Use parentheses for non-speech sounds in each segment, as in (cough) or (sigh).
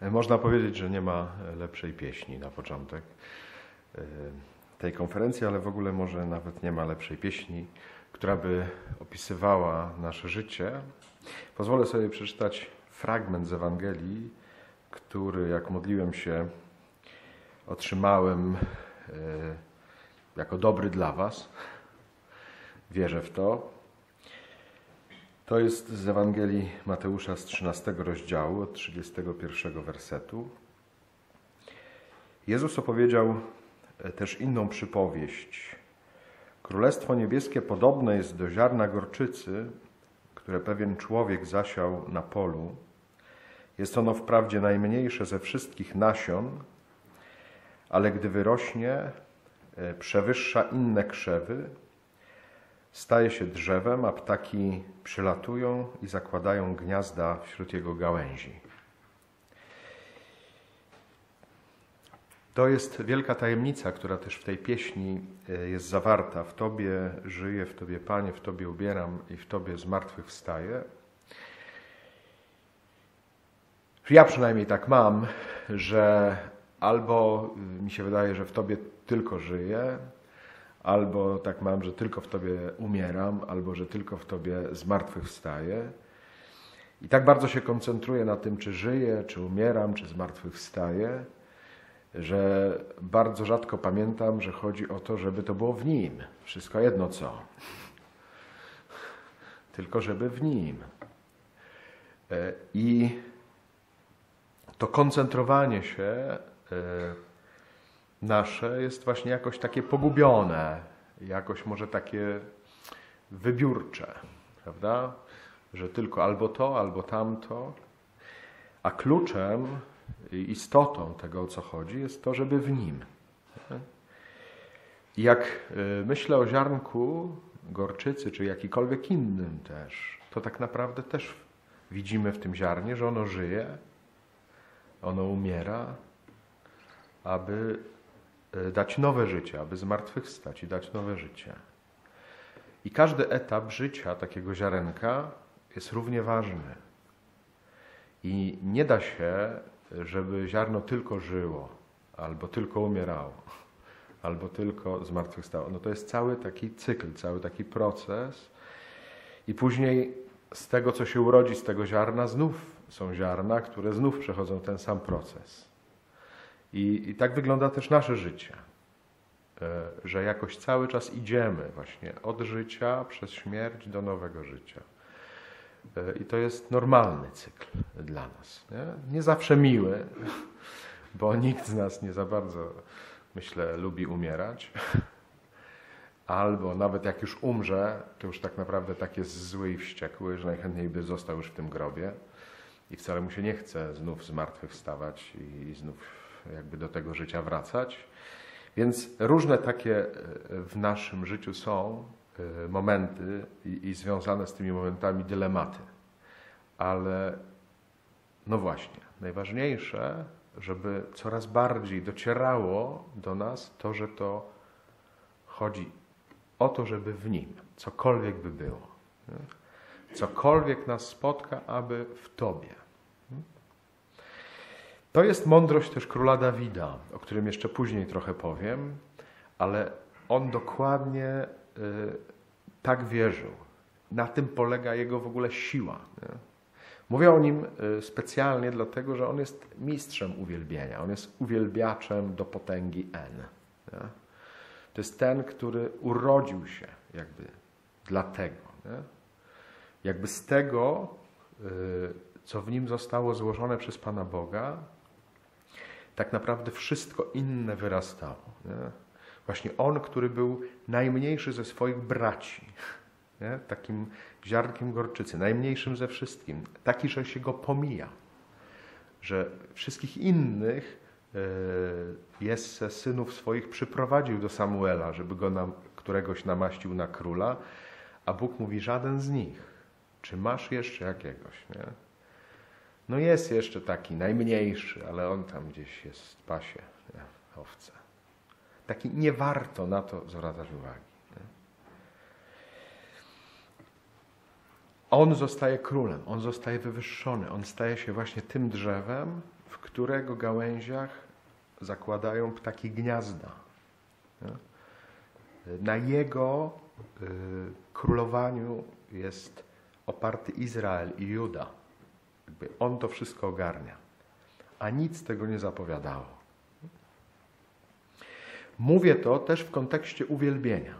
Można powiedzieć, że nie ma lepszej pieśni na początek e, tej konferencji, ale w ogóle może nawet nie ma lepszej pieśni, która by opisywała nasze życie. Pozwolę sobie przeczytać fragment z Ewangelii, który jak modliłem się, otrzymałem e, jako dobry dla Was. Wierzę w to. To jest z Ewangelii Mateusza z 13 rozdziału, od 31 wersetu. Jezus opowiedział e, też inną przypowieść. Królestwo niebieskie podobne jest do ziarna gorczycy, które pewien człowiek zasiał na polu. Jest ono wprawdzie najmniejsze ze wszystkich nasion, ale gdy wyrośnie, e, przewyższa inne krzewy Staje się drzewem, a ptaki przylatują i zakładają gniazda wśród jego gałęzi. To jest wielka tajemnica, która też w tej pieśni e, jest zawarta. W Tobie żyję, w Tobie Panie, w Tobie ubieram i w Tobie zmartwychwstaję. Ja przynajmniej tak mam, że albo mi się wydaje, że w Tobie tylko żyję, albo tak mam, że tylko w Tobie umieram, albo że tylko w Tobie zmartwychwstaję. I tak bardzo się koncentruję na tym, czy żyję, czy umieram, czy zmartwychwstaję, że bardzo rzadko pamiętam, że chodzi o to, żeby to było w Nim. Wszystko jedno co. Tylko żeby w Nim. E, I to koncentrowanie się e, nasze jest właśnie jakoś takie pogubione, jakoś może takie wybiórcze, prawda? Że tylko albo to, albo tamto. A kluczem istotą tego, o co chodzi, jest to, żeby w nim. Jak y, myślę o ziarnku gorczycy, czy jakikolwiek innym też, to tak naprawdę też widzimy w tym ziarnie, że ono żyje, ono umiera, aby dać nowe życie, aby zmartwychwstać i dać nowe życie. I każdy etap życia takiego ziarenka jest równie ważny. I nie da się, żeby ziarno tylko żyło, albo tylko umierało, (laughs) albo tylko zmartwychwstało. No to jest cały taki cykl, cały taki proces. I później z tego, co się urodzi z tego ziarna, znów są ziarna, które znów przechodzą ten sam proces. I, I, tak wygląda też nasze życie, e, że jakoś cały czas idziemy właśnie od życia przez śmierć do nowego życia. E, I to jest normalny cykl dla nas. Nie, nie zawsze miły, (laughs) bo nikt z nas nie za bardzo, myślę, lubi umierać. (laughs) Albo nawet jak już umrze, to już tak naprawdę tak jest zły i wściekły, że najchętniej by został już w tym grobie i wcale mu się nie chce znów zmartwychwstawać i znów jakby do tego życia wracać. Więc różne takie e, w naszym życiu są e, momenty i, i związane z tymi momentami dylematy. Ale no właśnie, najważniejsze, żeby coraz bardziej docierało do nas to, że to chodzi o to, żeby w nim, cokolwiek by było, cokolwiek nas spotka, aby w Tobie. To jest mądrość też króla Dawida, o którym jeszcze później trochę powiem, ale on dokładnie y, tak wierzył. Na tym polega jego w ogóle siła. Nie? Mówię o nim y, specjalnie dlatego, że on jest mistrzem uwielbienia. On jest uwielbiaczem do potęgi N. Nie? To jest ten, który urodził się jakby dlatego. Nie? Jakby z tego, y, co w nim zostało złożone przez Pana Boga, tak naprawdę wszystko inne wyrastało. Nie? Właśnie on, który był najmniejszy ze swoich braci, nie? takim ziarnkiem gorczycy, najmniejszym ze wszystkim, taki, że się go pomija, że wszystkich innych e, Jesse synów swoich przyprowadził do Samuela, żeby go któregoś namaścił na króla, a Bóg mówi, żaden z nich. Czy masz jeszcze jakiegoś? Nie? No jest jeszcze taki najmniejszy, ale on tam gdzieś jest w pasie, nie? owce. Taki nie warto na to zwracać uwagi. Nie? On zostaje królem, on zostaje wywyższony, on staje się właśnie tym drzewem, w którego gałęziach zakładają ptaki gniazda. Na jego y, królowaniu jest oparty Izrael i Juda. Jakby on to wszystko ogarnia. A nic tego nie zapowiadało. Mówię to też w kontekście uwielbienia.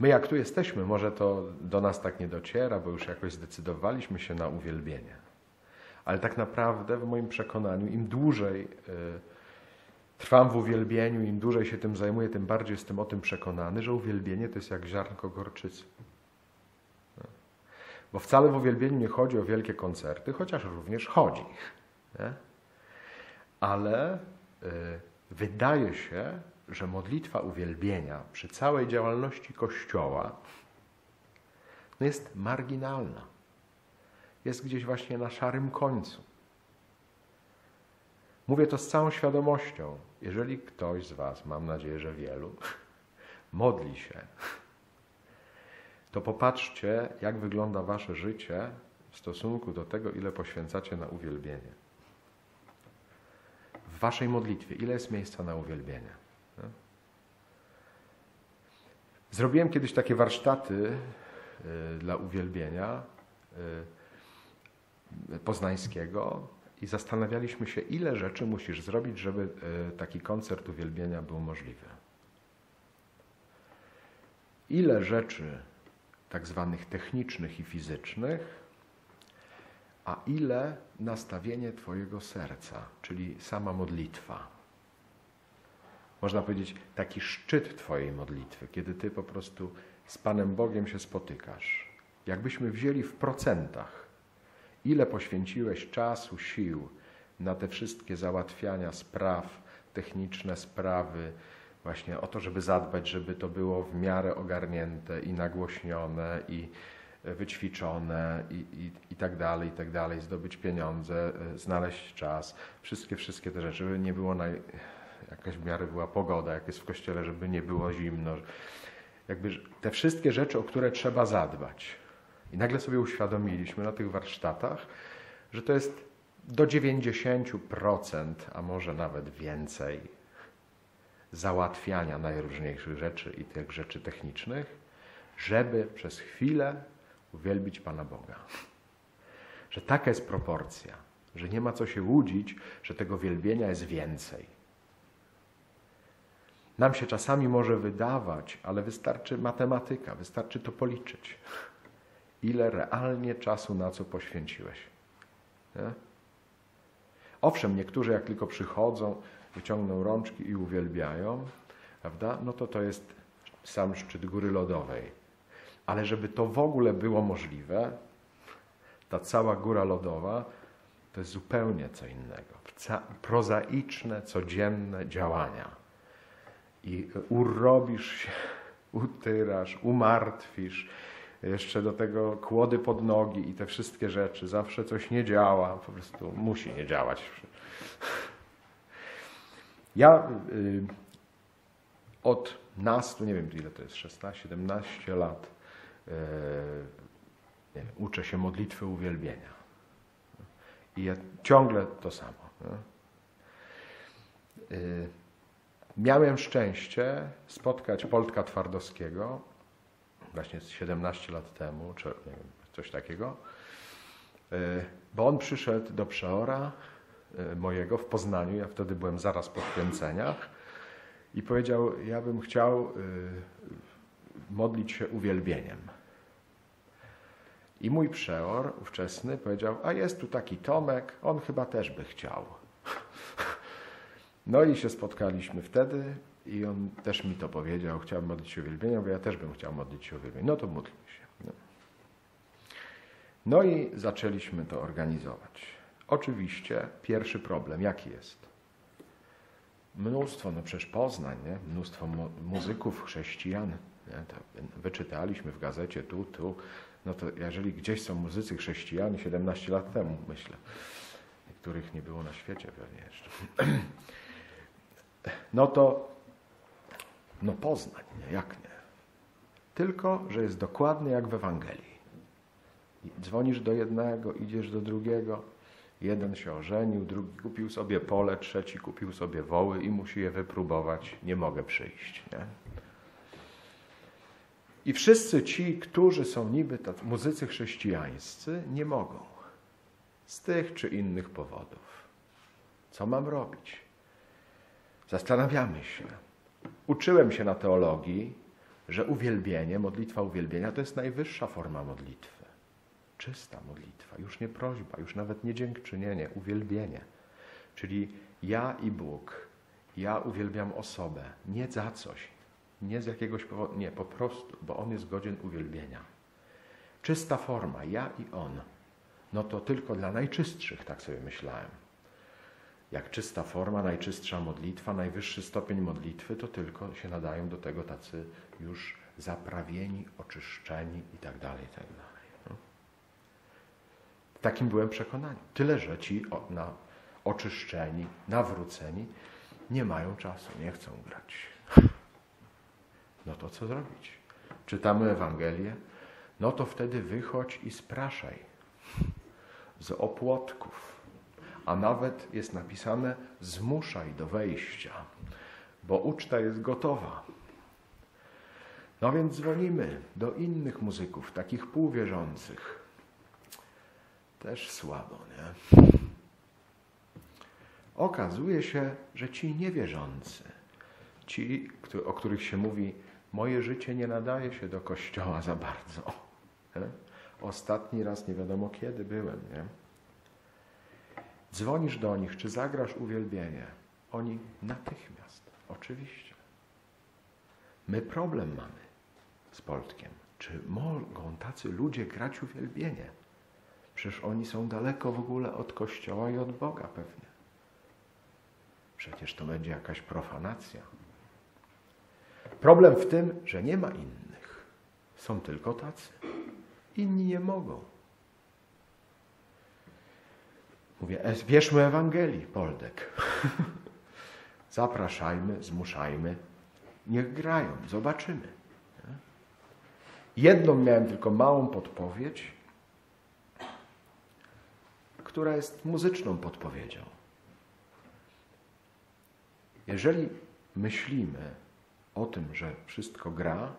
My, jak tu jesteśmy, może to do nas tak nie dociera, bo już jakoś zdecydowaliśmy się na uwielbienie. Ale tak naprawdę, w moim przekonaniu, im dłużej y, trwam w uwielbieniu, im dłużej się tym zajmuję, tym bardziej jestem o tym przekonany, że uwielbienie to jest jak ziarnko gorczycy. Bo wcale w uwielbieniu nie chodzi o wielkie koncerty, chociaż również chodzi. Nie? Ale y, wydaje się, że modlitwa uwielbienia przy całej działalności Kościoła no jest marginalna. Jest gdzieś właśnie na szarym końcu. Mówię to z całą świadomością. Jeżeli ktoś z Was, mam nadzieję, że wielu, (laughs) modli się, to popatrzcie, jak wygląda Wasze życie w stosunku do tego, ile poświęcacie na uwielbienie. W Waszej modlitwie, ile jest miejsca na uwielbienie? Zrobiłem kiedyś takie warsztaty y, dla uwielbienia y, poznańskiego i zastanawialiśmy się, ile rzeczy musisz zrobić, żeby y, taki koncert uwielbienia był możliwy. Ile rzeczy tak zwanych technicznych i fizycznych, a ile nastawienie Twojego serca, czyli sama modlitwa można powiedzieć, taki szczyt Twojej modlitwy, kiedy Ty po prostu z Panem Bogiem się spotykasz. Jakbyśmy wzięli w procentach, ile poświęciłeś czasu, sił na te wszystkie załatwiania spraw, techniczne sprawy, właśnie o to, żeby zadbać, żeby to było w miarę ogarnięte i nagłośnione i wyćwiczone i, i, i tak dalej, i tak dalej, zdobyć pieniądze, znaleźć czas, wszystkie, wszystkie te rzeczy, żeby nie było naj, jakaś w miarę była pogoda, jak jest w kościele, żeby nie było zimno. Jakby te wszystkie rzeczy, o które trzeba zadbać. I nagle sobie uświadomiliśmy na tych warsztatach, że to jest do 90%, a może nawet więcej, załatwiania najróżniejszych rzeczy i tych rzeczy technicznych, żeby przez chwilę uwielbić Pana Boga. Że taka jest proporcja, że nie ma co się łudzić, że tego wielbienia jest więcej. Nam się czasami może wydawać, ale wystarczy matematyka, wystarczy to policzyć. Ile realnie czasu na co poświęciłeś. Nie? Owszem, niektórzy jak tylko przychodzą, wyciągną rączki i uwielbiają, prawda? No to to jest sam szczyt góry lodowej. Ale żeby to w ogóle było możliwe, ta cała góra lodowa to jest zupełnie co innego. Prozaiczne, codzienne działania i urobisz się, utyrasz, umartwisz, jeszcze do tego kłody pod nogi i te wszystkie rzeczy. Zawsze coś nie działa, po prostu musi nie działać. Ja y, od nas, nie wiem ile to jest, 16-17 lat, y, wiem, uczę się modlitwy uwielbienia. I ja ciągle to samo. Y, Miałem szczęście spotkać Polka Twardowskiego, właśnie 17 lat temu, czy nie wiem, coś takiego, e, bo on przyszedł do przeora mojego w Poznaniu, ja wtedy byłem zaraz po święceniach i powiedział, ja bym chciał e, modlić się uwielbieniem. I mój przeor ówczesny powiedział, a jest tu taki Tomek, on chyba też by chciał. No i się spotkaliśmy wtedy i on też mi to powiedział, chciałbym modlić się uwielbienia, bo ja też bym chciał modlić się uwielbienia. No to módlmy się. No. no i zaczęliśmy to organizować. Oczywiście pierwszy problem, jaki jest? Mnóstwo, no przecież Poznań, nie? mnóstwo mu muzyków, chrześcijan. Wyczytaliśmy w gazecie tu, tu. No to jeżeli gdzieś są muzycy chrześcijanie, 17 lat temu myślę, których nie było na świecie pewnie jeszcze. (clears throat) no to no Poznań, nie, jak nie. Tylko, że jest dokładnie jak w Ewangelii. dzwonisz do jednego, idziesz do drugiego Jeden się ożenił, drugi kupił sobie pole, trzeci kupił sobie woły i musi je wypróbować. Nie mogę przyjść. Nie? I wszyscy ci, którzy są niby tacy muzycy chrześcijańscy, nie mogą. Z tych czy innych powodów. Co mam robić? Zastanawiamy się. Uczyłem się na teologii, że uwielbienie, modlitwa uwielbienia to jest najwyższa forma modlitwy. Czysta modlitwa, już nie prośba, już nawet nie dziękczynienie, uwielbienie. Czyli ja i Bóg, ja uwielbiam osobę, nie za coś, nie z jakiegoś powodu, nie, po prostu, bo On jest godzien uwielbienia. Czysta forma, ja i On. No to tylko dla najczystszych, tak sobie myślałem. Jak czysta forma, najczystsza modlitwa, najwyższy stopień modlitwy, to tylko się nadają do tego tacy już zaprawieni, oczyszczeni i tak No. Takim byłem przekonany. Tyle, że ci na oczyszczeni, nawróceni nie mają czasu, nie chcą grać. No to co zrobić? Czytamy Ewangelię, no to wtedy wychodź i spraszaj z opłotków. A nawet jest napisane zmuszaj do wejścia, bo uczta jest gotowa. No więc dzwonimy do innych muzyków, takich półwierzących. Też słabo, nie? Okazuje się, że ci niewierzący, ci, o których się mówi, moje życie nie nadaje się do kościoła za bardzo. Nie? Ostatni raz nie wiadomo kiedy byłem, nie? Dzwonisz do nich, czy zagrasz uwielbienie. Oni natychmiast, oczywiście. My problem mamy z Poltkiem. Czy mogą tacy ludzie grać uwielbienie? Przecież oni są daleko w ogóle od Kościoła i od Boga pewnie. Przecież to będzie jakaś profanacja. Problem w tym, że nie ma innych. Są tylko tacy. Inni nie mogą. Mówię, wierzmy Ewangelii, Poldek. (laughs) Zapraszajmy, zmuszajmy. Niech grają, zobaczymy. Jedną miałem tylko małą podpowiedź, która jest muzyczną podpowiedzią. Jeżeli myślimy o tym, że wszystko gra,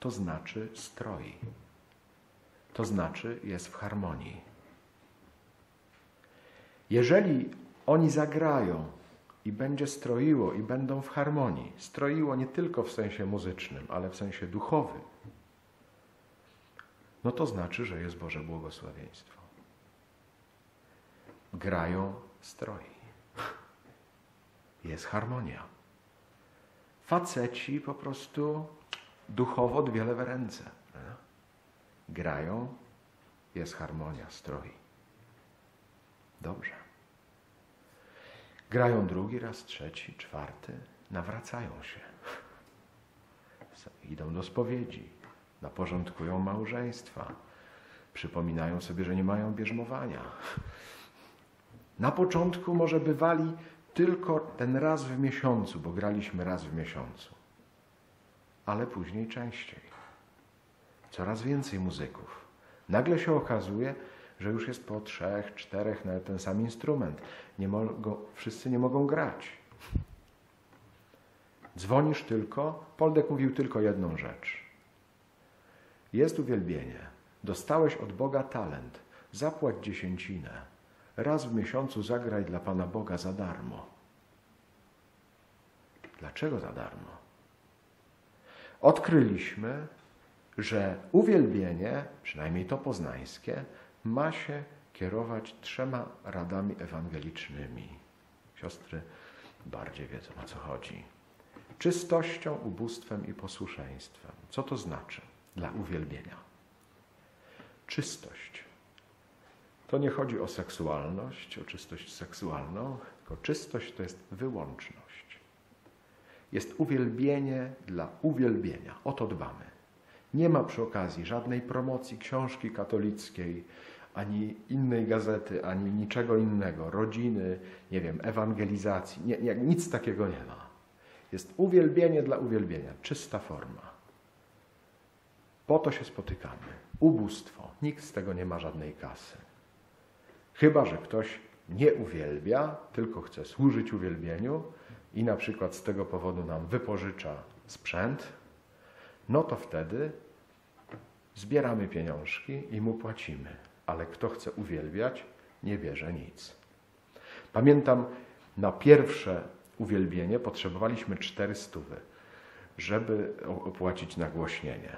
to znaczy stroi. To znaczy jest w harmonii. Jeżeli oni zagrają i będzie stroiło i będą w harmonii, stroiło nie tylko w sensie muzycznym, ale w sensie duchowym, no to znaczy, że jest Boże błogosławieństwo. Grają stroi. Jest harmonia. Faceci po prostu duchowo dwie lewe ręce. Grają, jest harmonia, stroi. Dobrze. Grają drugi raz, trzeci, czwarty, nawracają się. Idą do spowiedzi, naporządkują małżeństwa, przypominają sobie, że nie mają bierzmowania. Na początku może bywali tylko ten raz w miesiącu, bo graliśmy raz w miesiącu, ale później częściej. Coraz więcej muzyków. Nagle się okazuje, że już jest po trzech, czterech na ten sam instrument. Nie mogą, wszyscy nie mogą grać. Dzwonisz tylko, Poldek mówił tylko jedną rzecz. Jest uwielbienie. Dostałeś od Boga talent. Zapłać dziesięcinę. Raz w miesiącu zagraj dla Pana Boga za darmo. Dlaczego za darmo? Odkryliśmy, że uwielbienie, przynajmniej to poznańskie, ma się kierować trzema radami ewangelicznymi. Siostry bardziej wiedzą o co chodzi. Czystością, ubóstwem i posłuszeństwem. Co to znaczy dla uwielbienia? Czystość. To nie chodzi o seksualność, o czystość seksualną, tylko czystość to jest wyłączność. Jest uwielbienie dla uwielbienia. O to dbamy. Nie ma przy okazji żadnej promocji książki katolickiej, ani innej gazety, ani niczego innego, rodziny, nie wiem, ewangelizacji. Nie, nie, nic takiego nie ma. Jest uwielbienie dla uwielbienia, czysta forma. Po to się spotykamy. Ubóstwo. Nikt z tego nie ma żadnej kasy. Chyba, że ktoś nie uwielbia, tylko chce służyć uwielbieniu i na przykład z tego powodu nam wypożycza sprzęt, no to wtedy zbieramy pieniążki i mu płacimy. Ale kto chce uwielbiać, nie bierze nic. Pamiętam, na pierwsze uwielbienie potrzebowaliśmy cztery stówy, żeby opłacić nagłośnienie.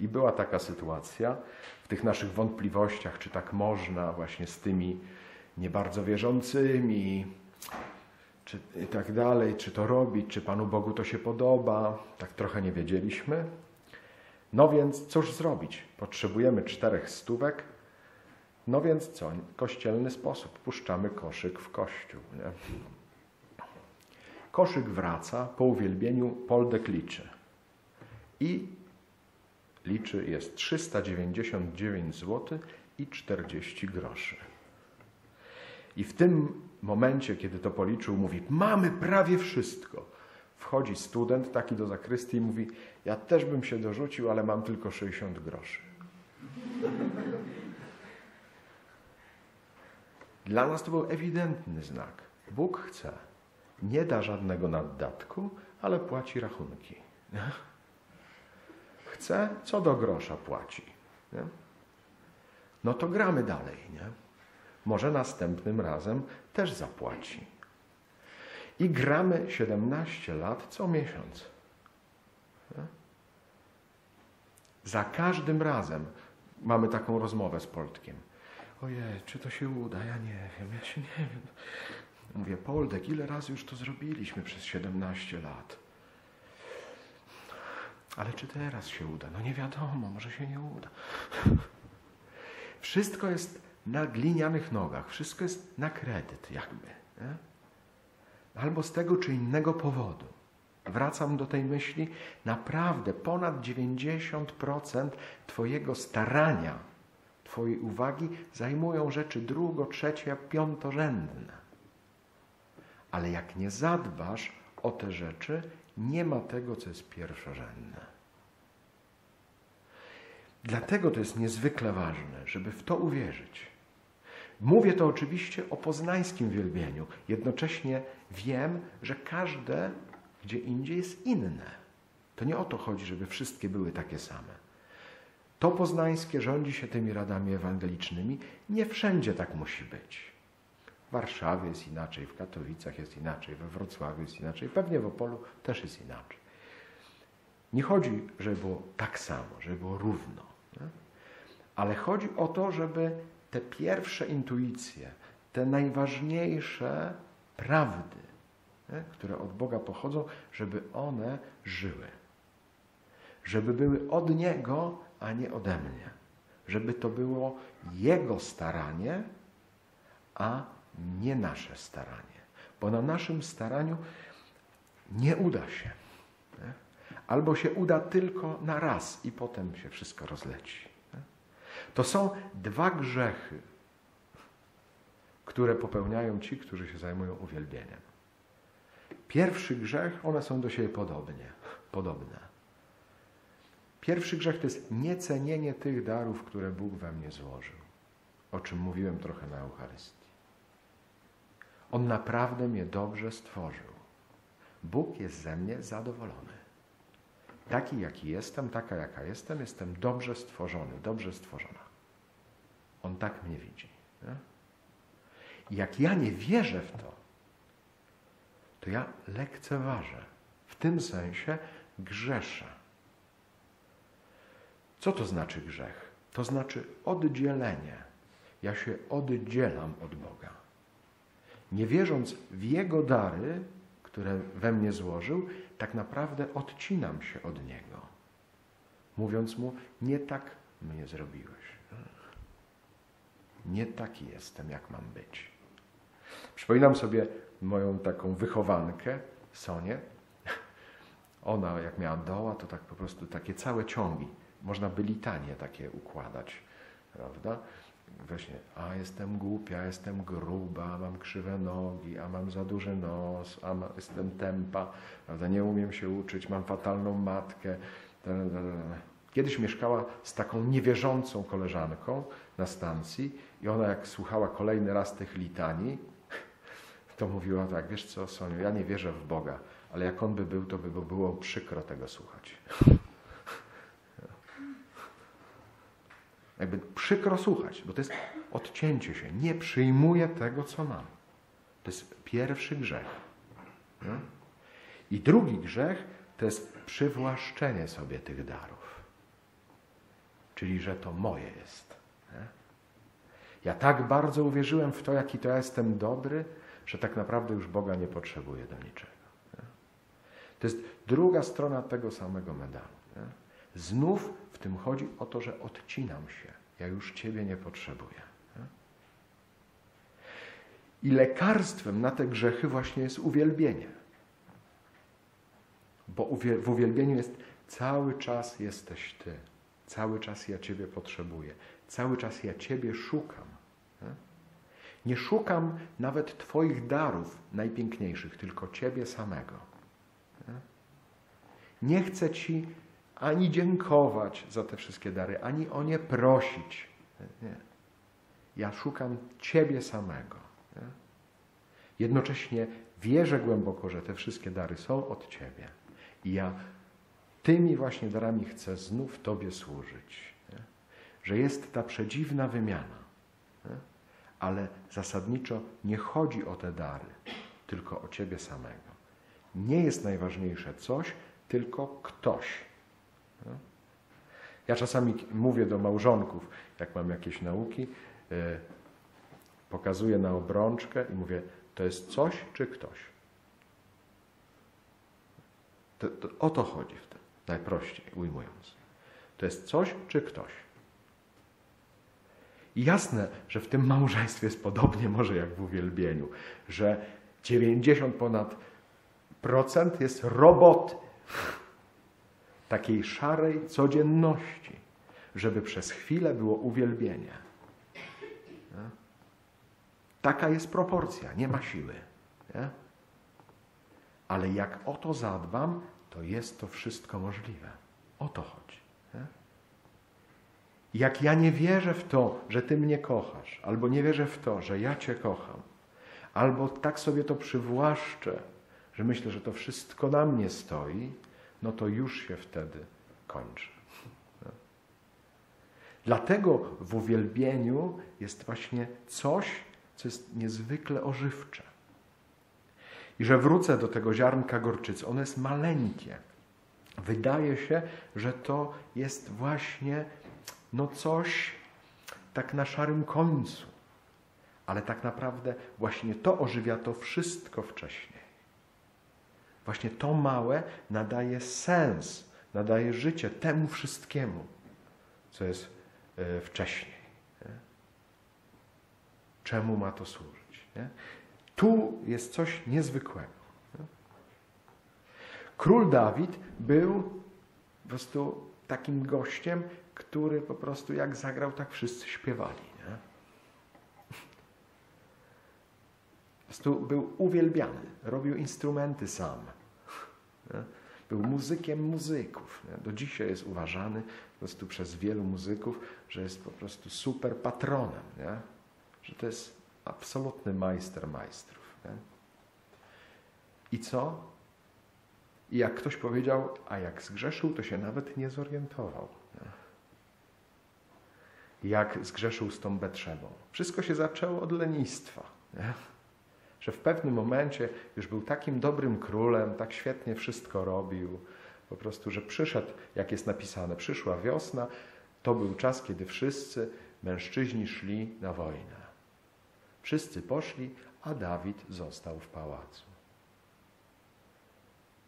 I była taka sytuacja w tych naszych wątpliwościach, czy tak można właśnie z tymi nie bardzo wierzącymi, czy i tak dalej, czy to robić, czy Panu Bogu to się podoba. Tak trochę nie wiedzieliśmy. No więc cóż zrobić? Potrzebujemy czterech stówek. No więc co? Kościelny sposób. Puszczamy koszyk w kościół. Nie? Koszyk wraca po uwielbieniu Poldek liczy. I liczy jest 399 zł i 40 groszy. I w tym momencie, kiedy to policzył, mówi: Mamy prawie wszystko. Wchodzi student taki do zakrystii i mówi: Ja też bym się dorzucił, ale mam tylko 60 groszy. Dla nas to był ewidentny znak. Bóg chce. Nie da żadnego naddatku, ale płaci rachunki. Chce, co do grosza płaci. Nie? No to gramy dalej. Nie? Może następnym razem też zapłaci. I gramy 17 lat co miesiąc. Nie? Za każdym razem mamy taką rozmowę z Poltkiem. Ojej, czy to się uda? Ja nie wiem, ja się nie wiem. Mówię, Poldek, ile razy już to zrobiliśmy przez 17 lat? Ale czy teraz się uda? No nie wiadomo, może się nie uda. (laughs) Wszystko jest na glinianych nogach, wszystko jest na kredyt jakby. Nie? Albo z tego czy innego powodu. Wracam do tej myśli, naprawdę ponad 90% Twojego starania, Twojej uwagi zajmują rzeczy drugo, trzecie, piątorzędne. Ale jak nie zadbasz o te rzeczy, nie ma tego, co jest pierwszorzędne. Dlatego to jest niezwykle ważne, żeby w to uwierzyć. Mówię to oczywiście o poznańskim wielbieniu. Jednocześnie wiem, że każde gdzie indziej jest inne. To nie o to chodzi, żeby wszystkie były takie same. To poznańskie rządzi się tymi radami ewangelicznymi. Nie wszędzie tak musi być. W Warszawie jest inaczej, w Katowicach jest inaczej, we Wrocławiu jest inaczej, pewnie w Opolu też jest inaczej. Nie chodzi, żeby było tak samo, żeby było równo, nie? ale chodzi o to, żeby te pierwsze intuicje, te najważniejsze prawdy, nie? które od Boga pochodzą, żeby one żyły. Żeby były od Niego, a nie ode mnie. Żeby to było Jego staranie, a nie nasze staranie. Bo na naszym staraniu nie uda się. Albo się uda tylko na raz i potem się wszystko rozleci. To są dwa grzechy, które popełniają ci, którzy się zajmują uwielbieniem. Pierwszy grzech, one są do siebie podobnie, podobne. Pierwszy grzech to jest niecenienie tych darów, które Bóg we mnie złożył, o czym mówiłem trochę na Eucharystii. On naprawdę mnie dobrze stworzył. Bóg jest ze mnie zadowolony. Taki, jaki jestem, taka, jaka jestem, jestem dobrze stworzony, dobrze stworzona. On tak mnie widzi. Nie? Jak ja nie wierzę w to, to ja lekceważę. W tym sensie grzeszę. Co to znaczy grzech? To znaczy oddzielenie. Ja się oddzielam od Boga. Nie wierząc w Jego dary, które we mnie złożył, tak naprawdę odcinam się od Niego. Mówiąc Mu, nie tak mnie zrobiłeś. Nie taki jestem, jak mam być. Przypominam sobie moją taką wychowankę, Sonię. Ona, jak miała doła, to tak po prostu takie całe ciągi. Można by litanie takie układać, prawda? Właśnie, a jestem głupia, jestem gruba, mam krzywe nogi, a mam za duży nos, a ma, jestem tempa, prawda? Nie umiem się uczyć, mam fatalną matkę. Kiedyś mieszkała z taką niewierzącą koleżanką na stacji i ona jak słuchała kolejny raz tych litanii, to mówiła tak, wiesz co Soniu, ja nie wierzę w Boga, ale jak On by był, to by było przykro tego słuchać. Jakby przykro słuchać, bo to jest odcięcie się. Nie przyjmuję tego, co mam. To jest pierwszy grzech. Nie? I drugi grzech to jest przywłaszczenie sobie tych darów. Czyli, że to moje jest. Nie? Ja tak bardzo uwierzyłem w to, jaki to ja jestem dobry, że tak naprawdę już Boga nie potrzebuję do niczego. Nie? To jest druga strona tego samego medalu. Znów w tym chodzi o to, że odcinam się. Ja już Ciebie nie potrzebuję. I lekarstwem na te grzechy właśnie jest uwielbienie. Bo w uwielbieniu jest cały czas jesteś Ty. Cały czas ja Ciebie potrzebuję. Cały czas ja Ciebie szukam. Nie? Szukam nawet Twoich darów najpiękniejszych, tylko Ciebie samego. Nie chcę Ci ani dziękować za te wszystkie dary, ani o nie prosić. Nie. Ja szukam Ciebie samego. Nie? Jednocześnie wierzę głęboko, że te wszystkie dary są od Ciebie. I ja tymi właśnie darami chcę znów Tobie służyć. Nie? Że jest ta przedziwna wymiana. Nie? Ale zasadniczo nie chodzi o te dary, tylko o Ciebie samego. Nie jest najważniejsze coś, tylko ktoś. Ja czasami mówię do małżonków, jak mam jakieś nauki, yy, pokazuję na obrączkę i mówię, to jest coś czy ktoś? To, to, o to chodzi w tym, najprościej ujmując. To jest coś czy ktoś? I jasne, że w tym małżeństwie jest podobnie może jak w uwielbieniu, że 90 ponad procent jest roboty takiej szarej codzienności, żeby przez chwilę było uwielbienie. Taka jest proporcja, nie ma siły. Nie? Ale jak o to zadbam, to jest to wszystko możliwe. O to chodzi. Jak ja nie wierzę w to, że Ty mnie kochasz, albo nie wierzę w to, że ja Cię kocham, albo tak sobie to przywłaszczę, że myślę, że to wszystko na mnie stoi, no to już się wtedy kończy. Dlatego w uwielbieniu jest właśnie coś, co jest niezwykle ożywcze. I że wrócę do tego ziarnka gorczycy. Ono jest maleńkie. Wydaje się, że to jest właśnie no coś tak na szarym końcu. Ale tak naprawdę właśnie to ożywia to wszystko wcześniej. Właśnie to małe nadaje sens, nadaje życie temu wszystkiemu, co jest e, wcześniej. Nie? Czemu ma to służyć? Nie? Tu jest coś niezwykłego. Nie? Król Dawid był po prostu takim gościem, który po prostu jak zagrał, tak wszyscy śpiewali. Nie? Po prostu był uwielbiany, robił instrumenty sam. Był muzykiem muzyków. Do dzisiaj jest uważany po prostu przez wielu muzyków, że jest po prostu super patronem. Nie? Że to jest absolutny majster majstrów. Nie? I co? I jak ktoś powiedział, a jak zgrzeszył, to się nawet nie zorientował. Nie? Jak zgrzeszył z tą Betrzebą. Wszystko się zaczęło od lenistwa. Nie? Że w pewnym momencie już był takim dobrym królem, tak świetnie wszystko robił, po prostu, że przyszedł, jak jest napisane, przyszła wiosna, to był czas, kiedy wszyscy mężczyźni szli na wojnę. Wszyscy poszli, a Dawid został w pałacu.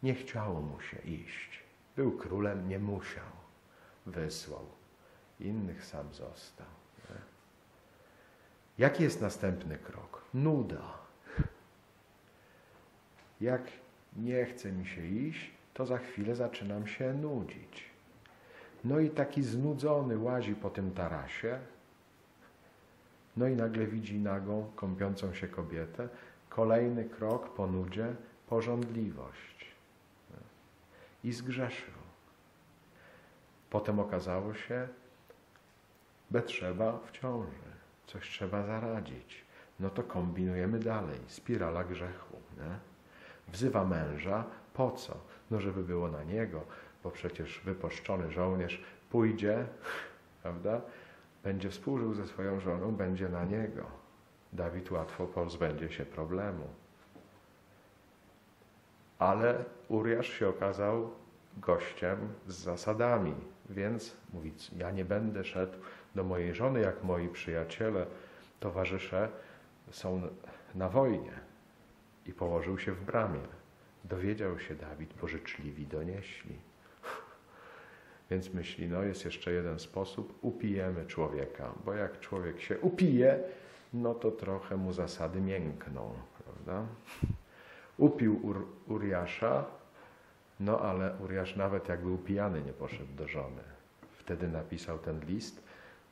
Nie chciało mu się iść. Był królem, nie musiał. Wysłał. Innych sam został. Nie? Jaki jest następny krok? Nuda jak nie chce mi się iść, to za chwilę zaczynam się nudzić. No i taki znudzony łazi po tym tarasie, no i nagle widzi nagą, kąpiącą się kobietę. Kolejny krok po nudzie, porządliwość. I zgrzeszył. Potem okazało się, Betrzeba w ciąży, coś trzeba zaradzić. No to kombinujemy dalej, spirala grzechu. Nie? Wzywa męża, po co? No żeby było na niego, bo przecież wypuszczony żołnierz pójdzie, prawda? Będzie współżył ze swoją żoną, będzie na niego. Dawid łatwo pozbędzie się problemu. Ale Uriasz się okazał gościem z zasadami, więc mówi, ja nie będę szedł do mojej żony, jak moi przyjaciele, towarzysze są na wojnie. I położył się w bramie. Dowiedział się Dawid, bo życzliwi donieśli. (laughs) Więc myśli, no jest jeszcze jeden sposób, upijemy człowieka, bo jak człowiek się upije, no to trochę mu zasady miękną, prawda? Upił Ur Uriasza, no ale Uriasz nawet jak był pijany nie poszedł do żony. Wtedy napisał ten list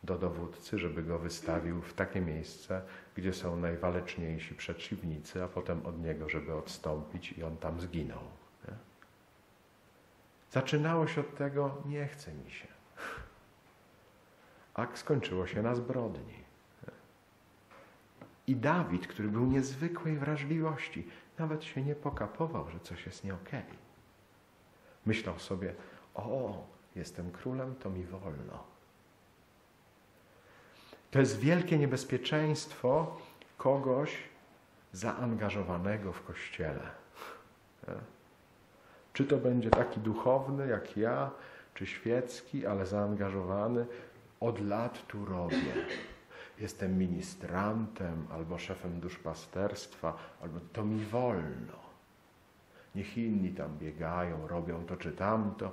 do dowódcy, żeby go wystawił w takie miejsce, gdzie są najwaleczniejsi przeciwnicy, a potem od niego, żeby odstąpić i on tam zginął. Nie? Zaczynało się od tego, nie chce mi się. (laughs) A skończyło się na zbrodni. I Dawid, który był niezwykłej wrażliwości, nawet się nie pokapował, że coś jest nie okej. Okay. Myślał sobie, o, jestem królem, to mi wolno. To jest wielkie niebezpieczeństwo kogoś zaangażowanego w kościele. Czy to będzie taki duchowny jak ja, czy świecki, ale zaangażowany, od lat tu robię. Jestem ministrantem albo szefem duszpasterstwa, albo to mi wolno. Niech inni tam biegają, robią to czy tamto,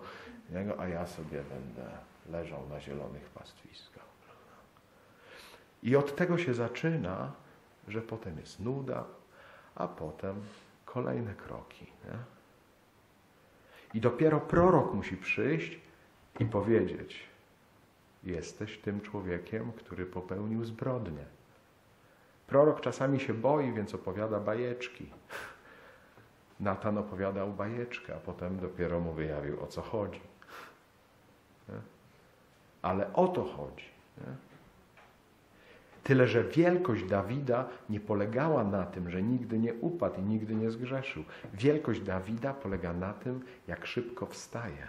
a ja sobie będę leżał na zielonych pastwiskach. I od tego się zaczyna, że potem jest nuda, a potem kolejne kroki. Nie? I dopiero prorok musi przyjść i powiedzieć: Jesteś tym człowiekiem, który popełnił zbrodnię. Prorok czasami się boi, więc opowiada bajeczki. Natan opowiadał bajeczkę, a potem dopiero mu wyjawił o co chodzi. Nie? Ale o to chodzi. Nie? Tyle, że wielkość Dawida nie polegała na tym, że nigdy nie upadł i nigdy nie zgrzeszył. Wielkość Dawida polega na tym, jak szybko wstaje.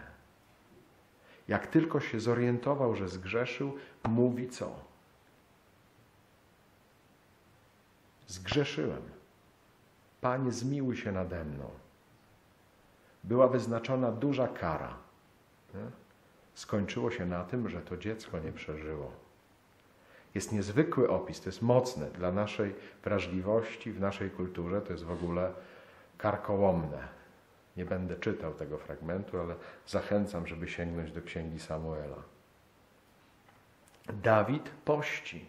Jak tylko się zorientował, że zgrzeszył, mówi co? Zgrzeszyłem. Panie, zmiłuj się nade mną. Była wyznaczona duża kara. Skończyło się na tym, że to dziecko nie przeżyło. Jest niezwykły opis, to jest mocne dla naszej wrażliwości, w naszej kulturze, to jest w ogóle karkołomne. Nie będę czytał tego fragmentu, ale zachęcam, żeby sięgnąć do księgi Samuela. Dawid pości.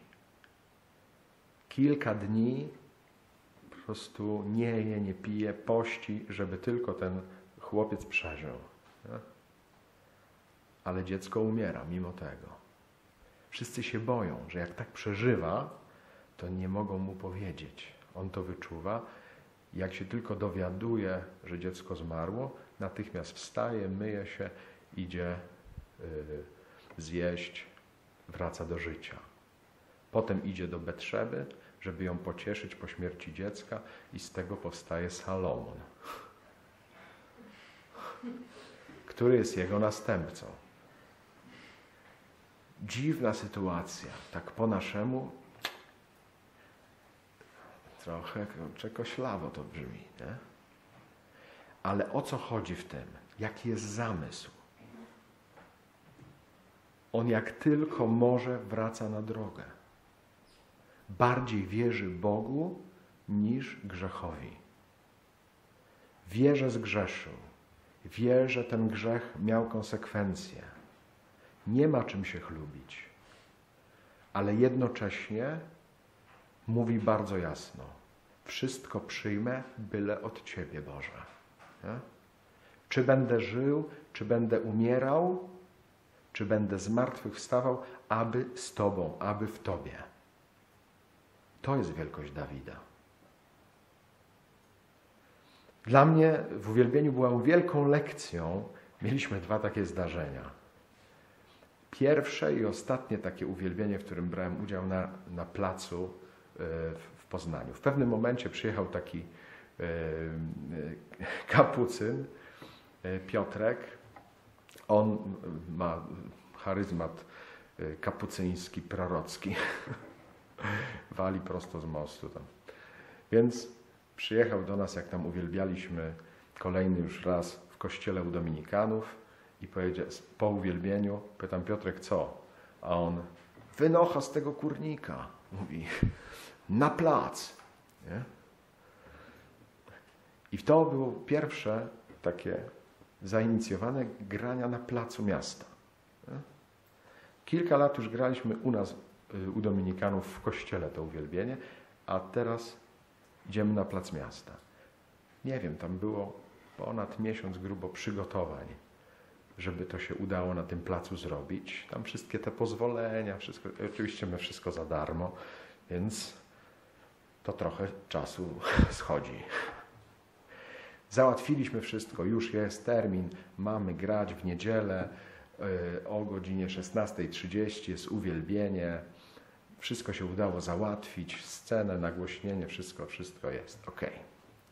Kilka dni po prostu nie je, nie pije, pości, żeby tylko ten chłopiec przeżył. Ale dziecko umiera mimo tego. Wszyscy się boją, że jak tak przeżywa, to nie mogą mu powiedzieć. On to wyczuwa. Jak się tylko dowiaduje, że dziecko zmarło, natychmiast wstaje, myje się, idzie yy, zjeść, wraca do życia. Potem idzie do Betrzeby, żeby ją pocieszyć po śmierci dziecka i z tego powstaje Salomon, który jest jego następcą dziwna sytuacja. Tak po naszemu trochę czekoślawo to brzmi. Nie? Ale o co chodzi w tym? Jaki jest zamysł? On jak tylko może wraca na drogę. Bardziej wierzy Bogu niż grzechowi. Wie, że zgrzeszył. Wie, że ten grzech miał konsekwencje nie ma czym się chlubić, ale jednocześnie mówi bardzo jasno: Wszystko przyjmę, byle od Ciebie, Boże. Nie? Czy będę żył, czy będę umierał, czy będę zmartwychwstawał, aby z Tobą, aby w Tobie. To jest wielkość Dawida. Dla mnie w uwielbieniu była wielką lekcją. Mieliśmy dwa takie zdarzenia. Pierwsze i ostatnie takie uwielbienie, w którym brałem udział na, na placu e, w Poznaniu. W pewnym momencie przyjechał taki e, e, kapucyn, Piotrek. On ma charyzmat kapucyński, prorocki. (laughs) Wali prosto z mostu tam. Więc przyjechał do nas, jak tam uwielbialiśmy kolejny już raz w kościele u Dominikanów i powiedział, po uwielbieniu, pytam Piotrek, co? A on, wynocha z tego kurnika, mówi, na plac. Nie? I to było pierwsze takie zainicjowane grania na placu miasta. Nie? Kilka lat już graliśmy u nas, y, u Dominikanów w kościele to uwielbienie, a teraz idziemy na plac miasta. Nie wiem, tam było ponad miesiąc grubo przygotowań żeby to się udało na tym placu zrobić. Tam wszystkie te pozwolenia, wszystko, oczywiście my wszystko za darmo, więc to trochę czasu (laughs) schodzi. Załatwiliśmy wszystko, już jest termin, mamy grać w niedzielę y, o godzinie 16.30, jest uwielbienie. Wszystko się udało załatwić, scenę, nagłośnienie, wszystko, wszystko jest. ok.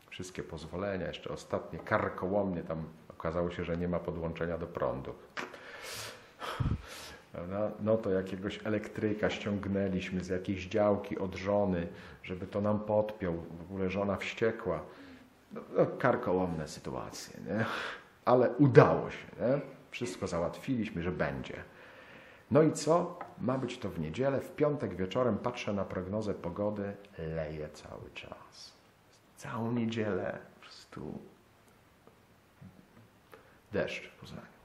Wszystkie pozwolenia, jeszcze ostatnie, karkołomnie tam Okazało się, że nie ma podłączenia do prądu. No to jakiegoś elektryka ściągnęliśmy z jakiejś działki od żony, żeby to nam podpiął. W ogóle żona wściekła. No, no, karkołomne sytuacje, nie? ale udało się. Nie? Wszystko załatwiliśmy, że będzie. No i co? Ma być to w niedzielę. W piątek wieczorem patrzę na prognozę pogody. Leje cały czas. Całą niedzielę po prostu deszcz w Poznaniu.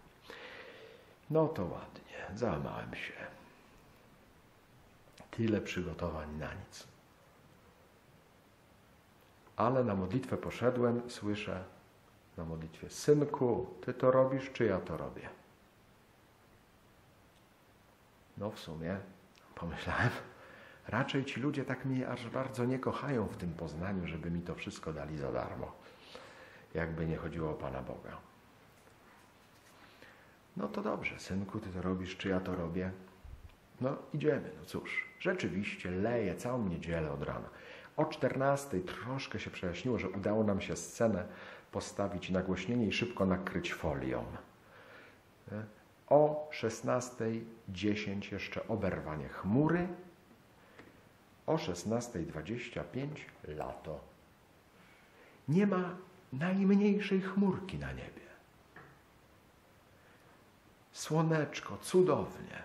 No to ładnie, załamałem się. Tyle przygotowań na nic. Ale na modlitwę poszedłem, słyszę na modlitwie: Synku, ty to robisz, czy ja to robię? No w sumie pomyślałem, (laughs) raczej ci ludzie tak mnie aż bardzo nie kochają w tym Poznaniu, żeby mi to wszystko dali za darmo. Jakby nie chodziło o Pana Boga. No to dobrze, synku, ty to robisz, czy ja to robię? No idziemy, no cóż. Rzeczywiście leje całą niedzielę od rana. O 14 troszkę się przejaśniło, że udało nam się scenę postawić nagłośnienie i szybko nakryć folią. O 16.10 jeszcze oberwanie chmury. O 16.25 lato. Nie ma najmniejszej chmurki na niebie. Słoneczko, cudownie.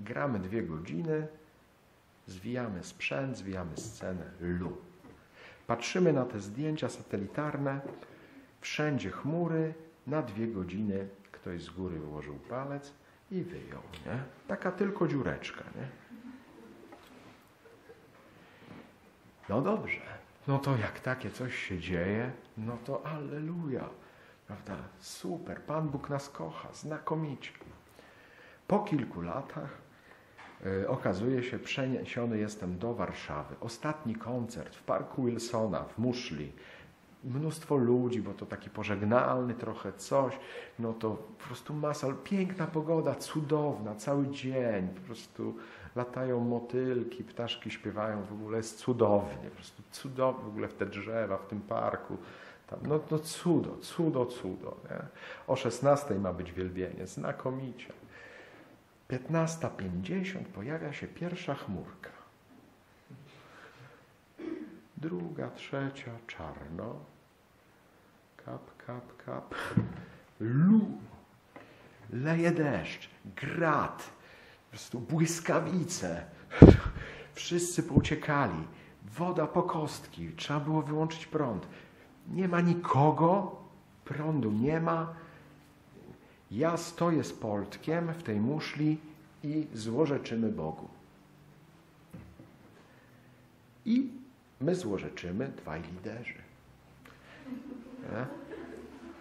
Gramy dwie godziny, zwijamy sprzęt, zwijamy scenę, lu. Patrzymy na te zdjęcia satelitarne, wszędzie chmury, na dwie godziny ktoś z góry wyłożył palec i wyjął, nie? Taka tylko dziureczka, nie? No dobrze, no to jak takie coś się dzieje, no to alleluja. Prawda? Super, Pan Bóg nas kocha, znakomicie. Po kilku latach y, okazuje się, przeniesiony jestem do Warszawy. Ostatni koncert w Parku Wilsona w Muszli. Mnóstwo ludzi, bo to taki pożegnalny trochę coś. No to po prostu masa, piękna pogoda, cudowna, cały dzień. Po prostu latają motylki, ptaszki śpiewają, w ogóle jest cudownie. Po prostu cudownie w ogóle w te drzewa, w tym parku. No, no cudo, cudo, cudo. Nie? O 16 ma być wielbienie, znakomicie. 15.50 pojawia się pierwsza chmurka. Druga, trzecia, czarno. Kap, kap, kap. Lu. Leje deszcz, grad, po prostu błyskawice. Wszyscy pouciekali. Woda po kostki. Trzeba było wyłączyć prąd. Nie ma nikogo, prądu nie ma. Ja stoję z poltkiem w tej muszli i złorzeczymy Bogu. I my złorzeczymy dwaj liderzy.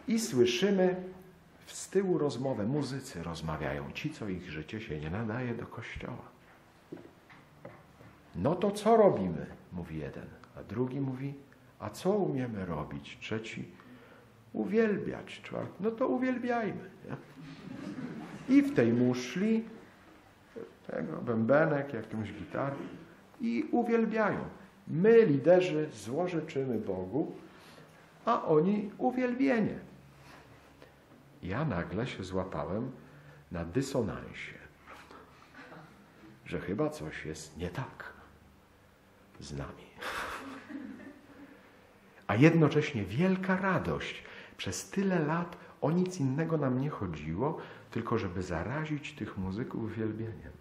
I słyszymy z tyłu rozmowę. Muzycy rozmawiają, ci, co ich życie się nie nadaje do kościoła. No to co robimy? Mówi jeden, a drugi mówi, a co umiemy robić? Trzeci, uwielbiać. Czwarty, no to uwielbiajmy. Nie? I w tej muszli tego, bębenek, jakąś gitarę i uwielbiają. My, liderzy, złorzeczymy Bogu, a oni uwielbienie. Ja nagle się złapałem na dysonansie, że chyba coś jest nie tak z nami. A jednocześnie wielka radość. Przez tyle lat o nic innego nam nie chodziło, tylko żeby zarazić tych muzyków uwielbieniem.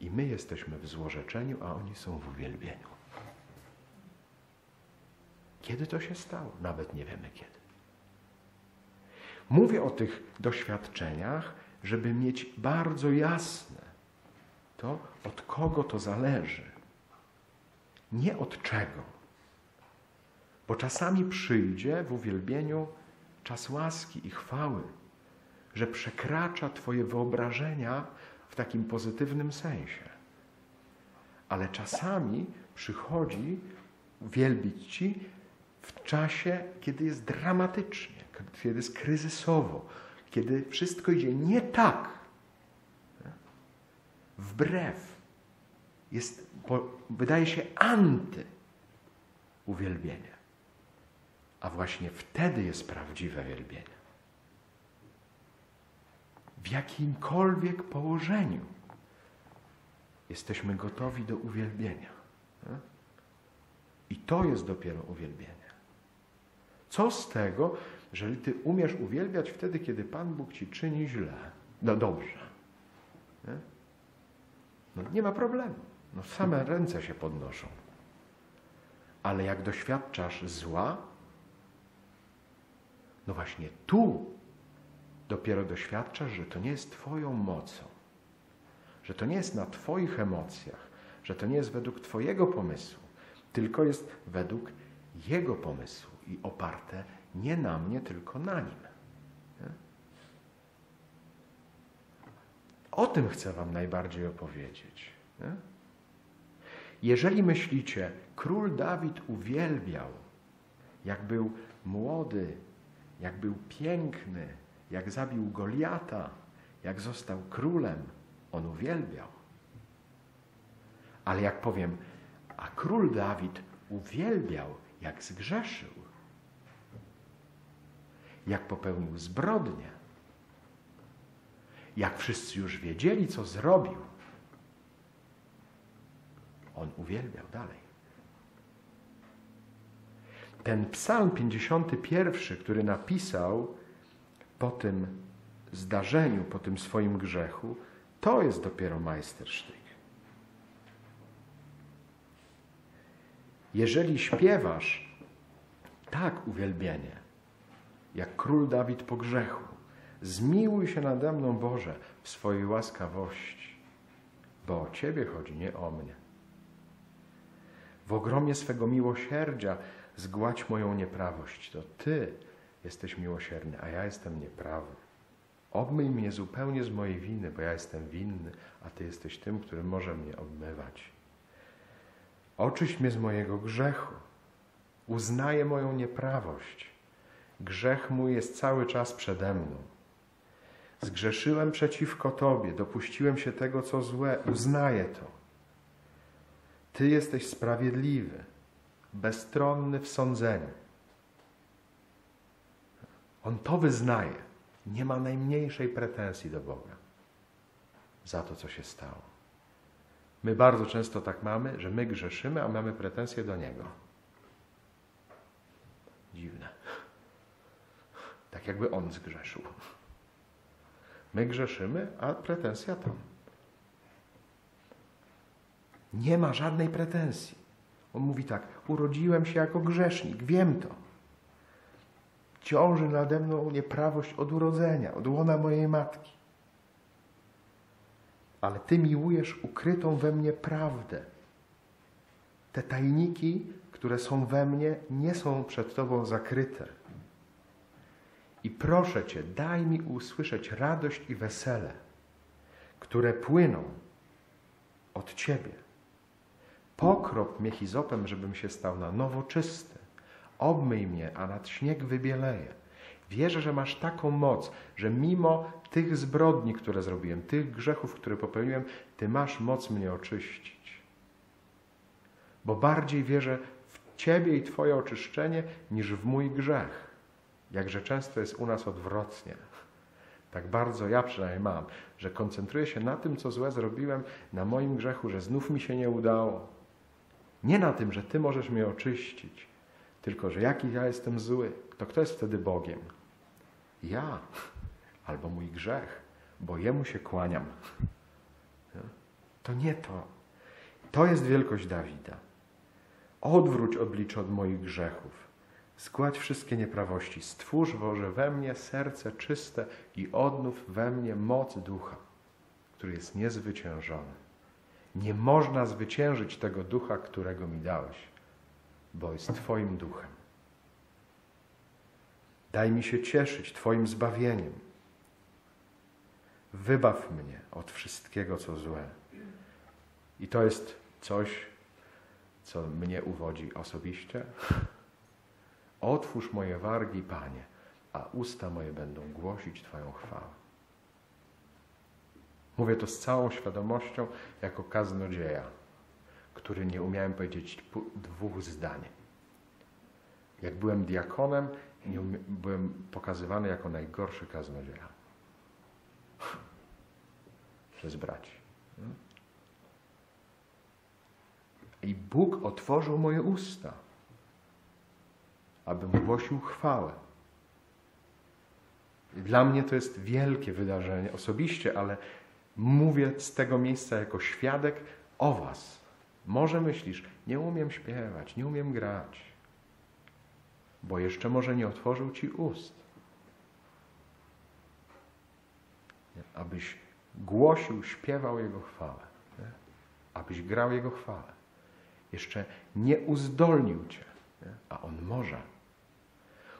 I my jesteśmy w złorzeczeniu, a oni są w uwielbieniu. Kiedy to się stało? Nawet nie wiemy kiedy. Mówię o tych doświadczeniach, żeby mieć bardzo jasne to, od kogo to zależy. Nie od czego. Bo czasami przyjdzie w uwielbieniu czas łaski i chwały, że przekracza Twoje wyobrażenia w takim pozytywnym sensie. Ale czasami przychodzi wielbić Ci w czasie, kiedy jest dramatycznie, kiedy jest kryzysowo, kiedy wszystko idzie nie tak, wbrew, jest, wydaje się anty uwielbienia. A właśnie wtedy jest prawdziwe wielbienie. W jakimkolwiek położeniu jesteśmy gotowi do uwielbienia. I to jest dopiero uwielbienie. Co z tego, jeżeli ty umiesz uwielbiać wtedy, kiedy Pan Bóg ci czyni źle? No dobrze. Nie, no, nie ma problemu. No, same ręce się podnoszą. Ale jak doświadczasz zła, no właśnie tu dopiero doświadczasz, że to nie jest Twoją mocą, że to nie jest na Twoich emocjach, że to nie jest według Twojego pomysłu, tylko jest według Jego pomysłu i oparte nie na mnie, tylko na Nim. O tym chcę Wam najbardziej opowiedzieć. Jeżeli myślicie, król Dawid uwielbiał, jak był młody, jak był piękny, jak zabił Goliata, jak został królem, on uwielbiał. Ale jak powiem, a król Dawid uwielbiał, jak zgrzeszył, jak popełnił zbrodnię, jak wszyscy już wiedzieli, co zrobił, on uwielbiał dalej. Ten psalm 51, który napisał po tym zdarzeniu, po tym swoim grzechu, to jest dopiero majstersztyk. Jeżeli śpiewasz tak uwielbienie, jak król Dawid po grzechu, zmiłuj się nade mną, Boże, w swojej łaskawości, bo o Ciebie chodzi, nie o mnie. W ogromie swego miłosierdzia zgładź moją nieprawość. To Ty jesteś miłosierny, a ja jestem nieprawy. Obmyj mnie zupełnie z mojej winy, bo ja jestem winny, a Ty jesteś tym, który może mnie obmywać. Oczyść mnie z mojego grzechu. Uznaję moją nieprawość. Grzech mój jest cały czas przede mną. Zgrzeszyłem przeciwko Tobie, dopuściłem się tego, co złe, uznaję to. Ty jesteś sprawiedliwy, bezstronny w sądzeniu. On to wyznaje. Nie ma najmniejszej pretensji do Boga za to, co się stało. My bardzo często tak mamy, że my grzeszymy, a mamy pretensje do Niego. Dziwne. Tak jakby On zgrzeszył. My grzeszymy, a pretensja tam. Nie ma żadnej pretensji. On mówi tak: Urodziłem się jako grzesznik, wiem to. Ciąży nade mną nieprawość od urodzenia, od łona mojej matki. Ale Ty miłujesz ukrytą we mnie prawdę. Te tajniki, które są we mnie, nie są przed Tobą zakryte. I proszę Cię, daj mi usłyszeć radość i wesele, które płyną od Ciebie. Pokrop mnie hizopem, żebym się stał na nowo czysty. Obmyj mnie, a nad śnieg wybieleje. Wierzę, że masz taką moc, że mimo tych zbrodni, które zrobiłem, tych grzechów, które popełniłem, Ty masz moc mnie oczyścić. Bo bardziej wierzę w Ciebie i Twoje oczyszczenie niż w mój grzech. Jakże często jest u nas odwrotnie. Tak bardzo ja przynajmniej mam, że koncentruję się na tym, co złe zrobiłem, na moim grzechu, że znów mi się nie udało. Nie na tym, że Ty możesz mnie oczyścić, tylko że jaki ja jestem zły. To kto jest wtedy Bogiem? Ja albo mój grzech, bo Jemu się kłaniam. To nie to. To jest wielkość Dawida. Odwróć oblicze od moich grzechów. Zgładź wszystkie nieprawości. Stwórz Boże we mnie serce czyste i odnów we mnie moc ducha, który jest niezwyciężony. Nie można zwyciężyć tego ducha, którego mi dałeś, bo jest Twoim duchem. Daj mi się cieszyć Twoim zbawieniem. Wybaw mnie od wszystkiego, co złe. I to jest coś, co mnie uwodzi osobiście. Otwórz moje wargi, Panie, a usta moje będą głosić Twoją chwałę. Mówię to z całą świadomością, jako kaznodzieja, który nie umiałem powiedzieć dwóch zdań. Jak byłem diakonem, byłem pokazywany jako najgorszy kaznodzieja. (laughs) Przez braci. I Bóg otworzył moje usta, abym głosił chwałę. Dla mnie to jest wielkie wydarzenie osobiście, ale mówię z tego miejsca jako świadek o Was. Może myślisz, nie umiem śpiewać, nie umiem grać, bo jeszcze może nie otworzył Ci ust. Abyś głosił, śpiewał Jego chwałę, nie? abyś grał Jego chwałę. Jeszcze nie uzdolnił Cię, nie? a On może.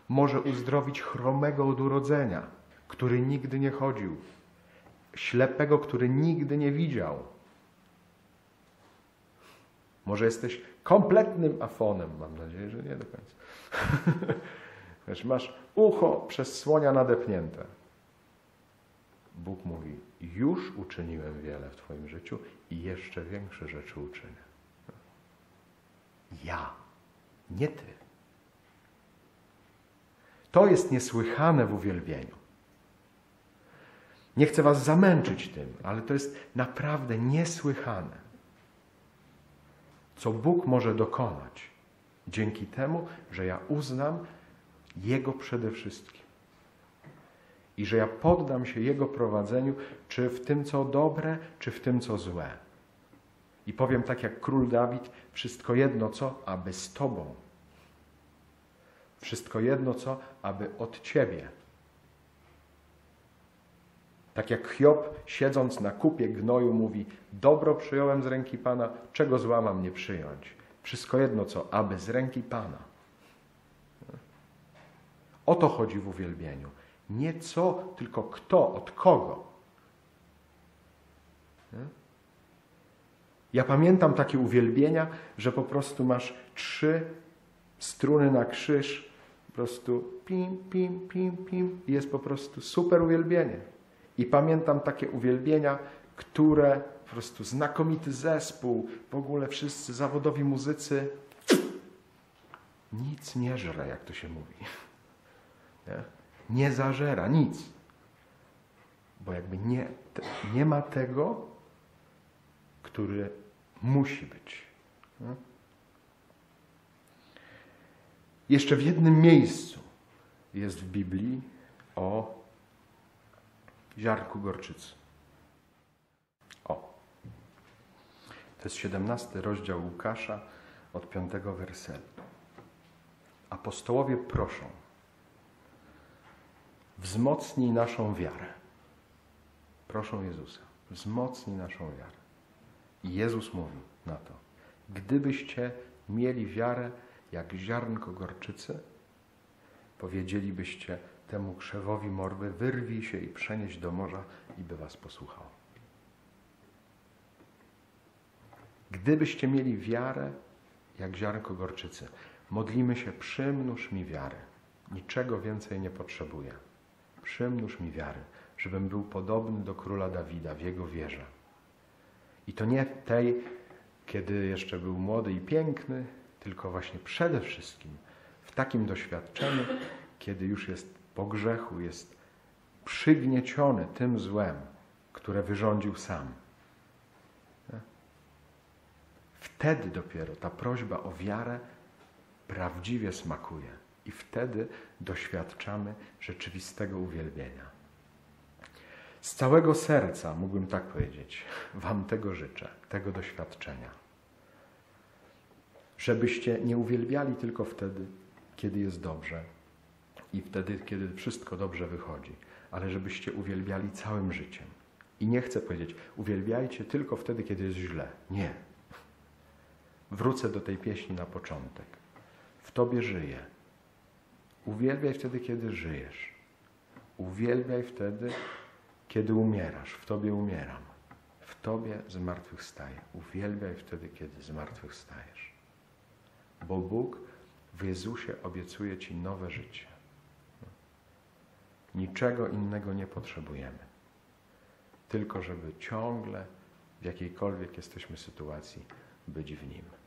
Może uzdrowić chromego od urodzenia, który nigdy nie chodził, ślepego, który nigdy nie widział. Może jesteś kompletnym afonem, mam nadzieję, że nie do końca. (laughs) Wiesz, masz ucho przez słonia nadepnięte. Bóg mówi, już uczyniłem wiele w Twoim życiu i jeszcze większe rzeczy uczynię. Ja, nie Ty. To jest niesłychane w uwielbieniu. Nie chcę Was zamęczyć tym, ale to jest naprawdę niesłychane, co Bóg może dokonać dzięki temu, że ja uznam Jego przede wszystkim. I że ja poddam się Jego prowadzeniu, czy w tym, co dobre, czy w tym, co złe. I powiem tak jak król Dawid, wszystko jedno co, aby z Tobą. Wszystko jedno co, aby od Ciebie. Tak jak Hiob, siedząc na kupie gnoju, mówi: Dobro przyjąłem z ręki Pana, czego zła mam nie przyjąć. Wszystko jedno co, aby z ręki Pana. O to chodzi w uwielbieniu. Nie co, tylko kto, od kogo. Ja pamiętam takie uwielbienia, że po prostu masz trzy struny na krzyż, po prostu pim, pim, pim, pim i jest po prostu super uwielbienie. I pamiętam takie uwielbienia, które po prostu znakomity zespół, w ogóle wszyscy zawodowi muzycy, nic nie żre, jak to się mówi. Nie, nie zażera, nic. Bo jakby nie, nie ma tego, który musi być. Nie? Jeszcze w jednym miejscu jest w Biblii o ziarnku gorczycy. O. To jest 17 rozdział Łukasza od 5 wersetu. Apostołowie proszą, wzmocnij naszą wiarę. Proszą Jezusa, wzmocnij naszą wiarę. I Jezus mówi na to, gdybyście mieli wiarę jak ziarnko gorczycy, powiedzielibyście temu krzewowi morwy, wyrwij się i przenieść do morza i by was posłuchał. Gdybyście mieli wiarę jak ziarnko gorczycy, modlimy się, przymnóż mi wiarę. Niczego więcej nie potrzebuję. Przymnóż mi wiary, żebym był podobny do króla Dawida w jego wierze. I to nie tej, kiedy jeszcze był młody i piękny, tylko właśnie przede wszystkim w takim doświadczeniu, kiedy już jest po grzechu, jest przygnieciony tym złem, które wyrządził sam. Wtedy dopiero ta prośba o wiarę prawdziwie smakuje i wtedy doświadczamy rzeczywistego uwielbienia. Z całego serca, mógłbym tak powiedzieć, Wam tego życzę, tego doświadczenia. Żebyście nie uwielbiali tylko wtedy, kiedy jest dobrze i wtedy, kiedy wszystko dobrze wychodzi, ale żebyście uwielbiali całym życiem. I nie chcę powiedzieć, uwielbiajcie tylko wtedy, kiedy jest źle. Nie. Wrócę do tej pieśni na początek. W Tobie żyję. Uwielbiaj wtedy, kiedy żyjesz. Uwielbiaj wtedy, kiedy umierasz. W Tobie umieram. W Tobie zmartwychwstaję. Uwielbiaj wtedy, kiedy zmartwychwstajesz. Bo Bóg w Jezusie obiecuje Ci nowe życie. Niczego innego nie potrzebujemy. Tylko żeby ciągle, w jakiejkolwiek jesteśmy sytuacji, być w Nim.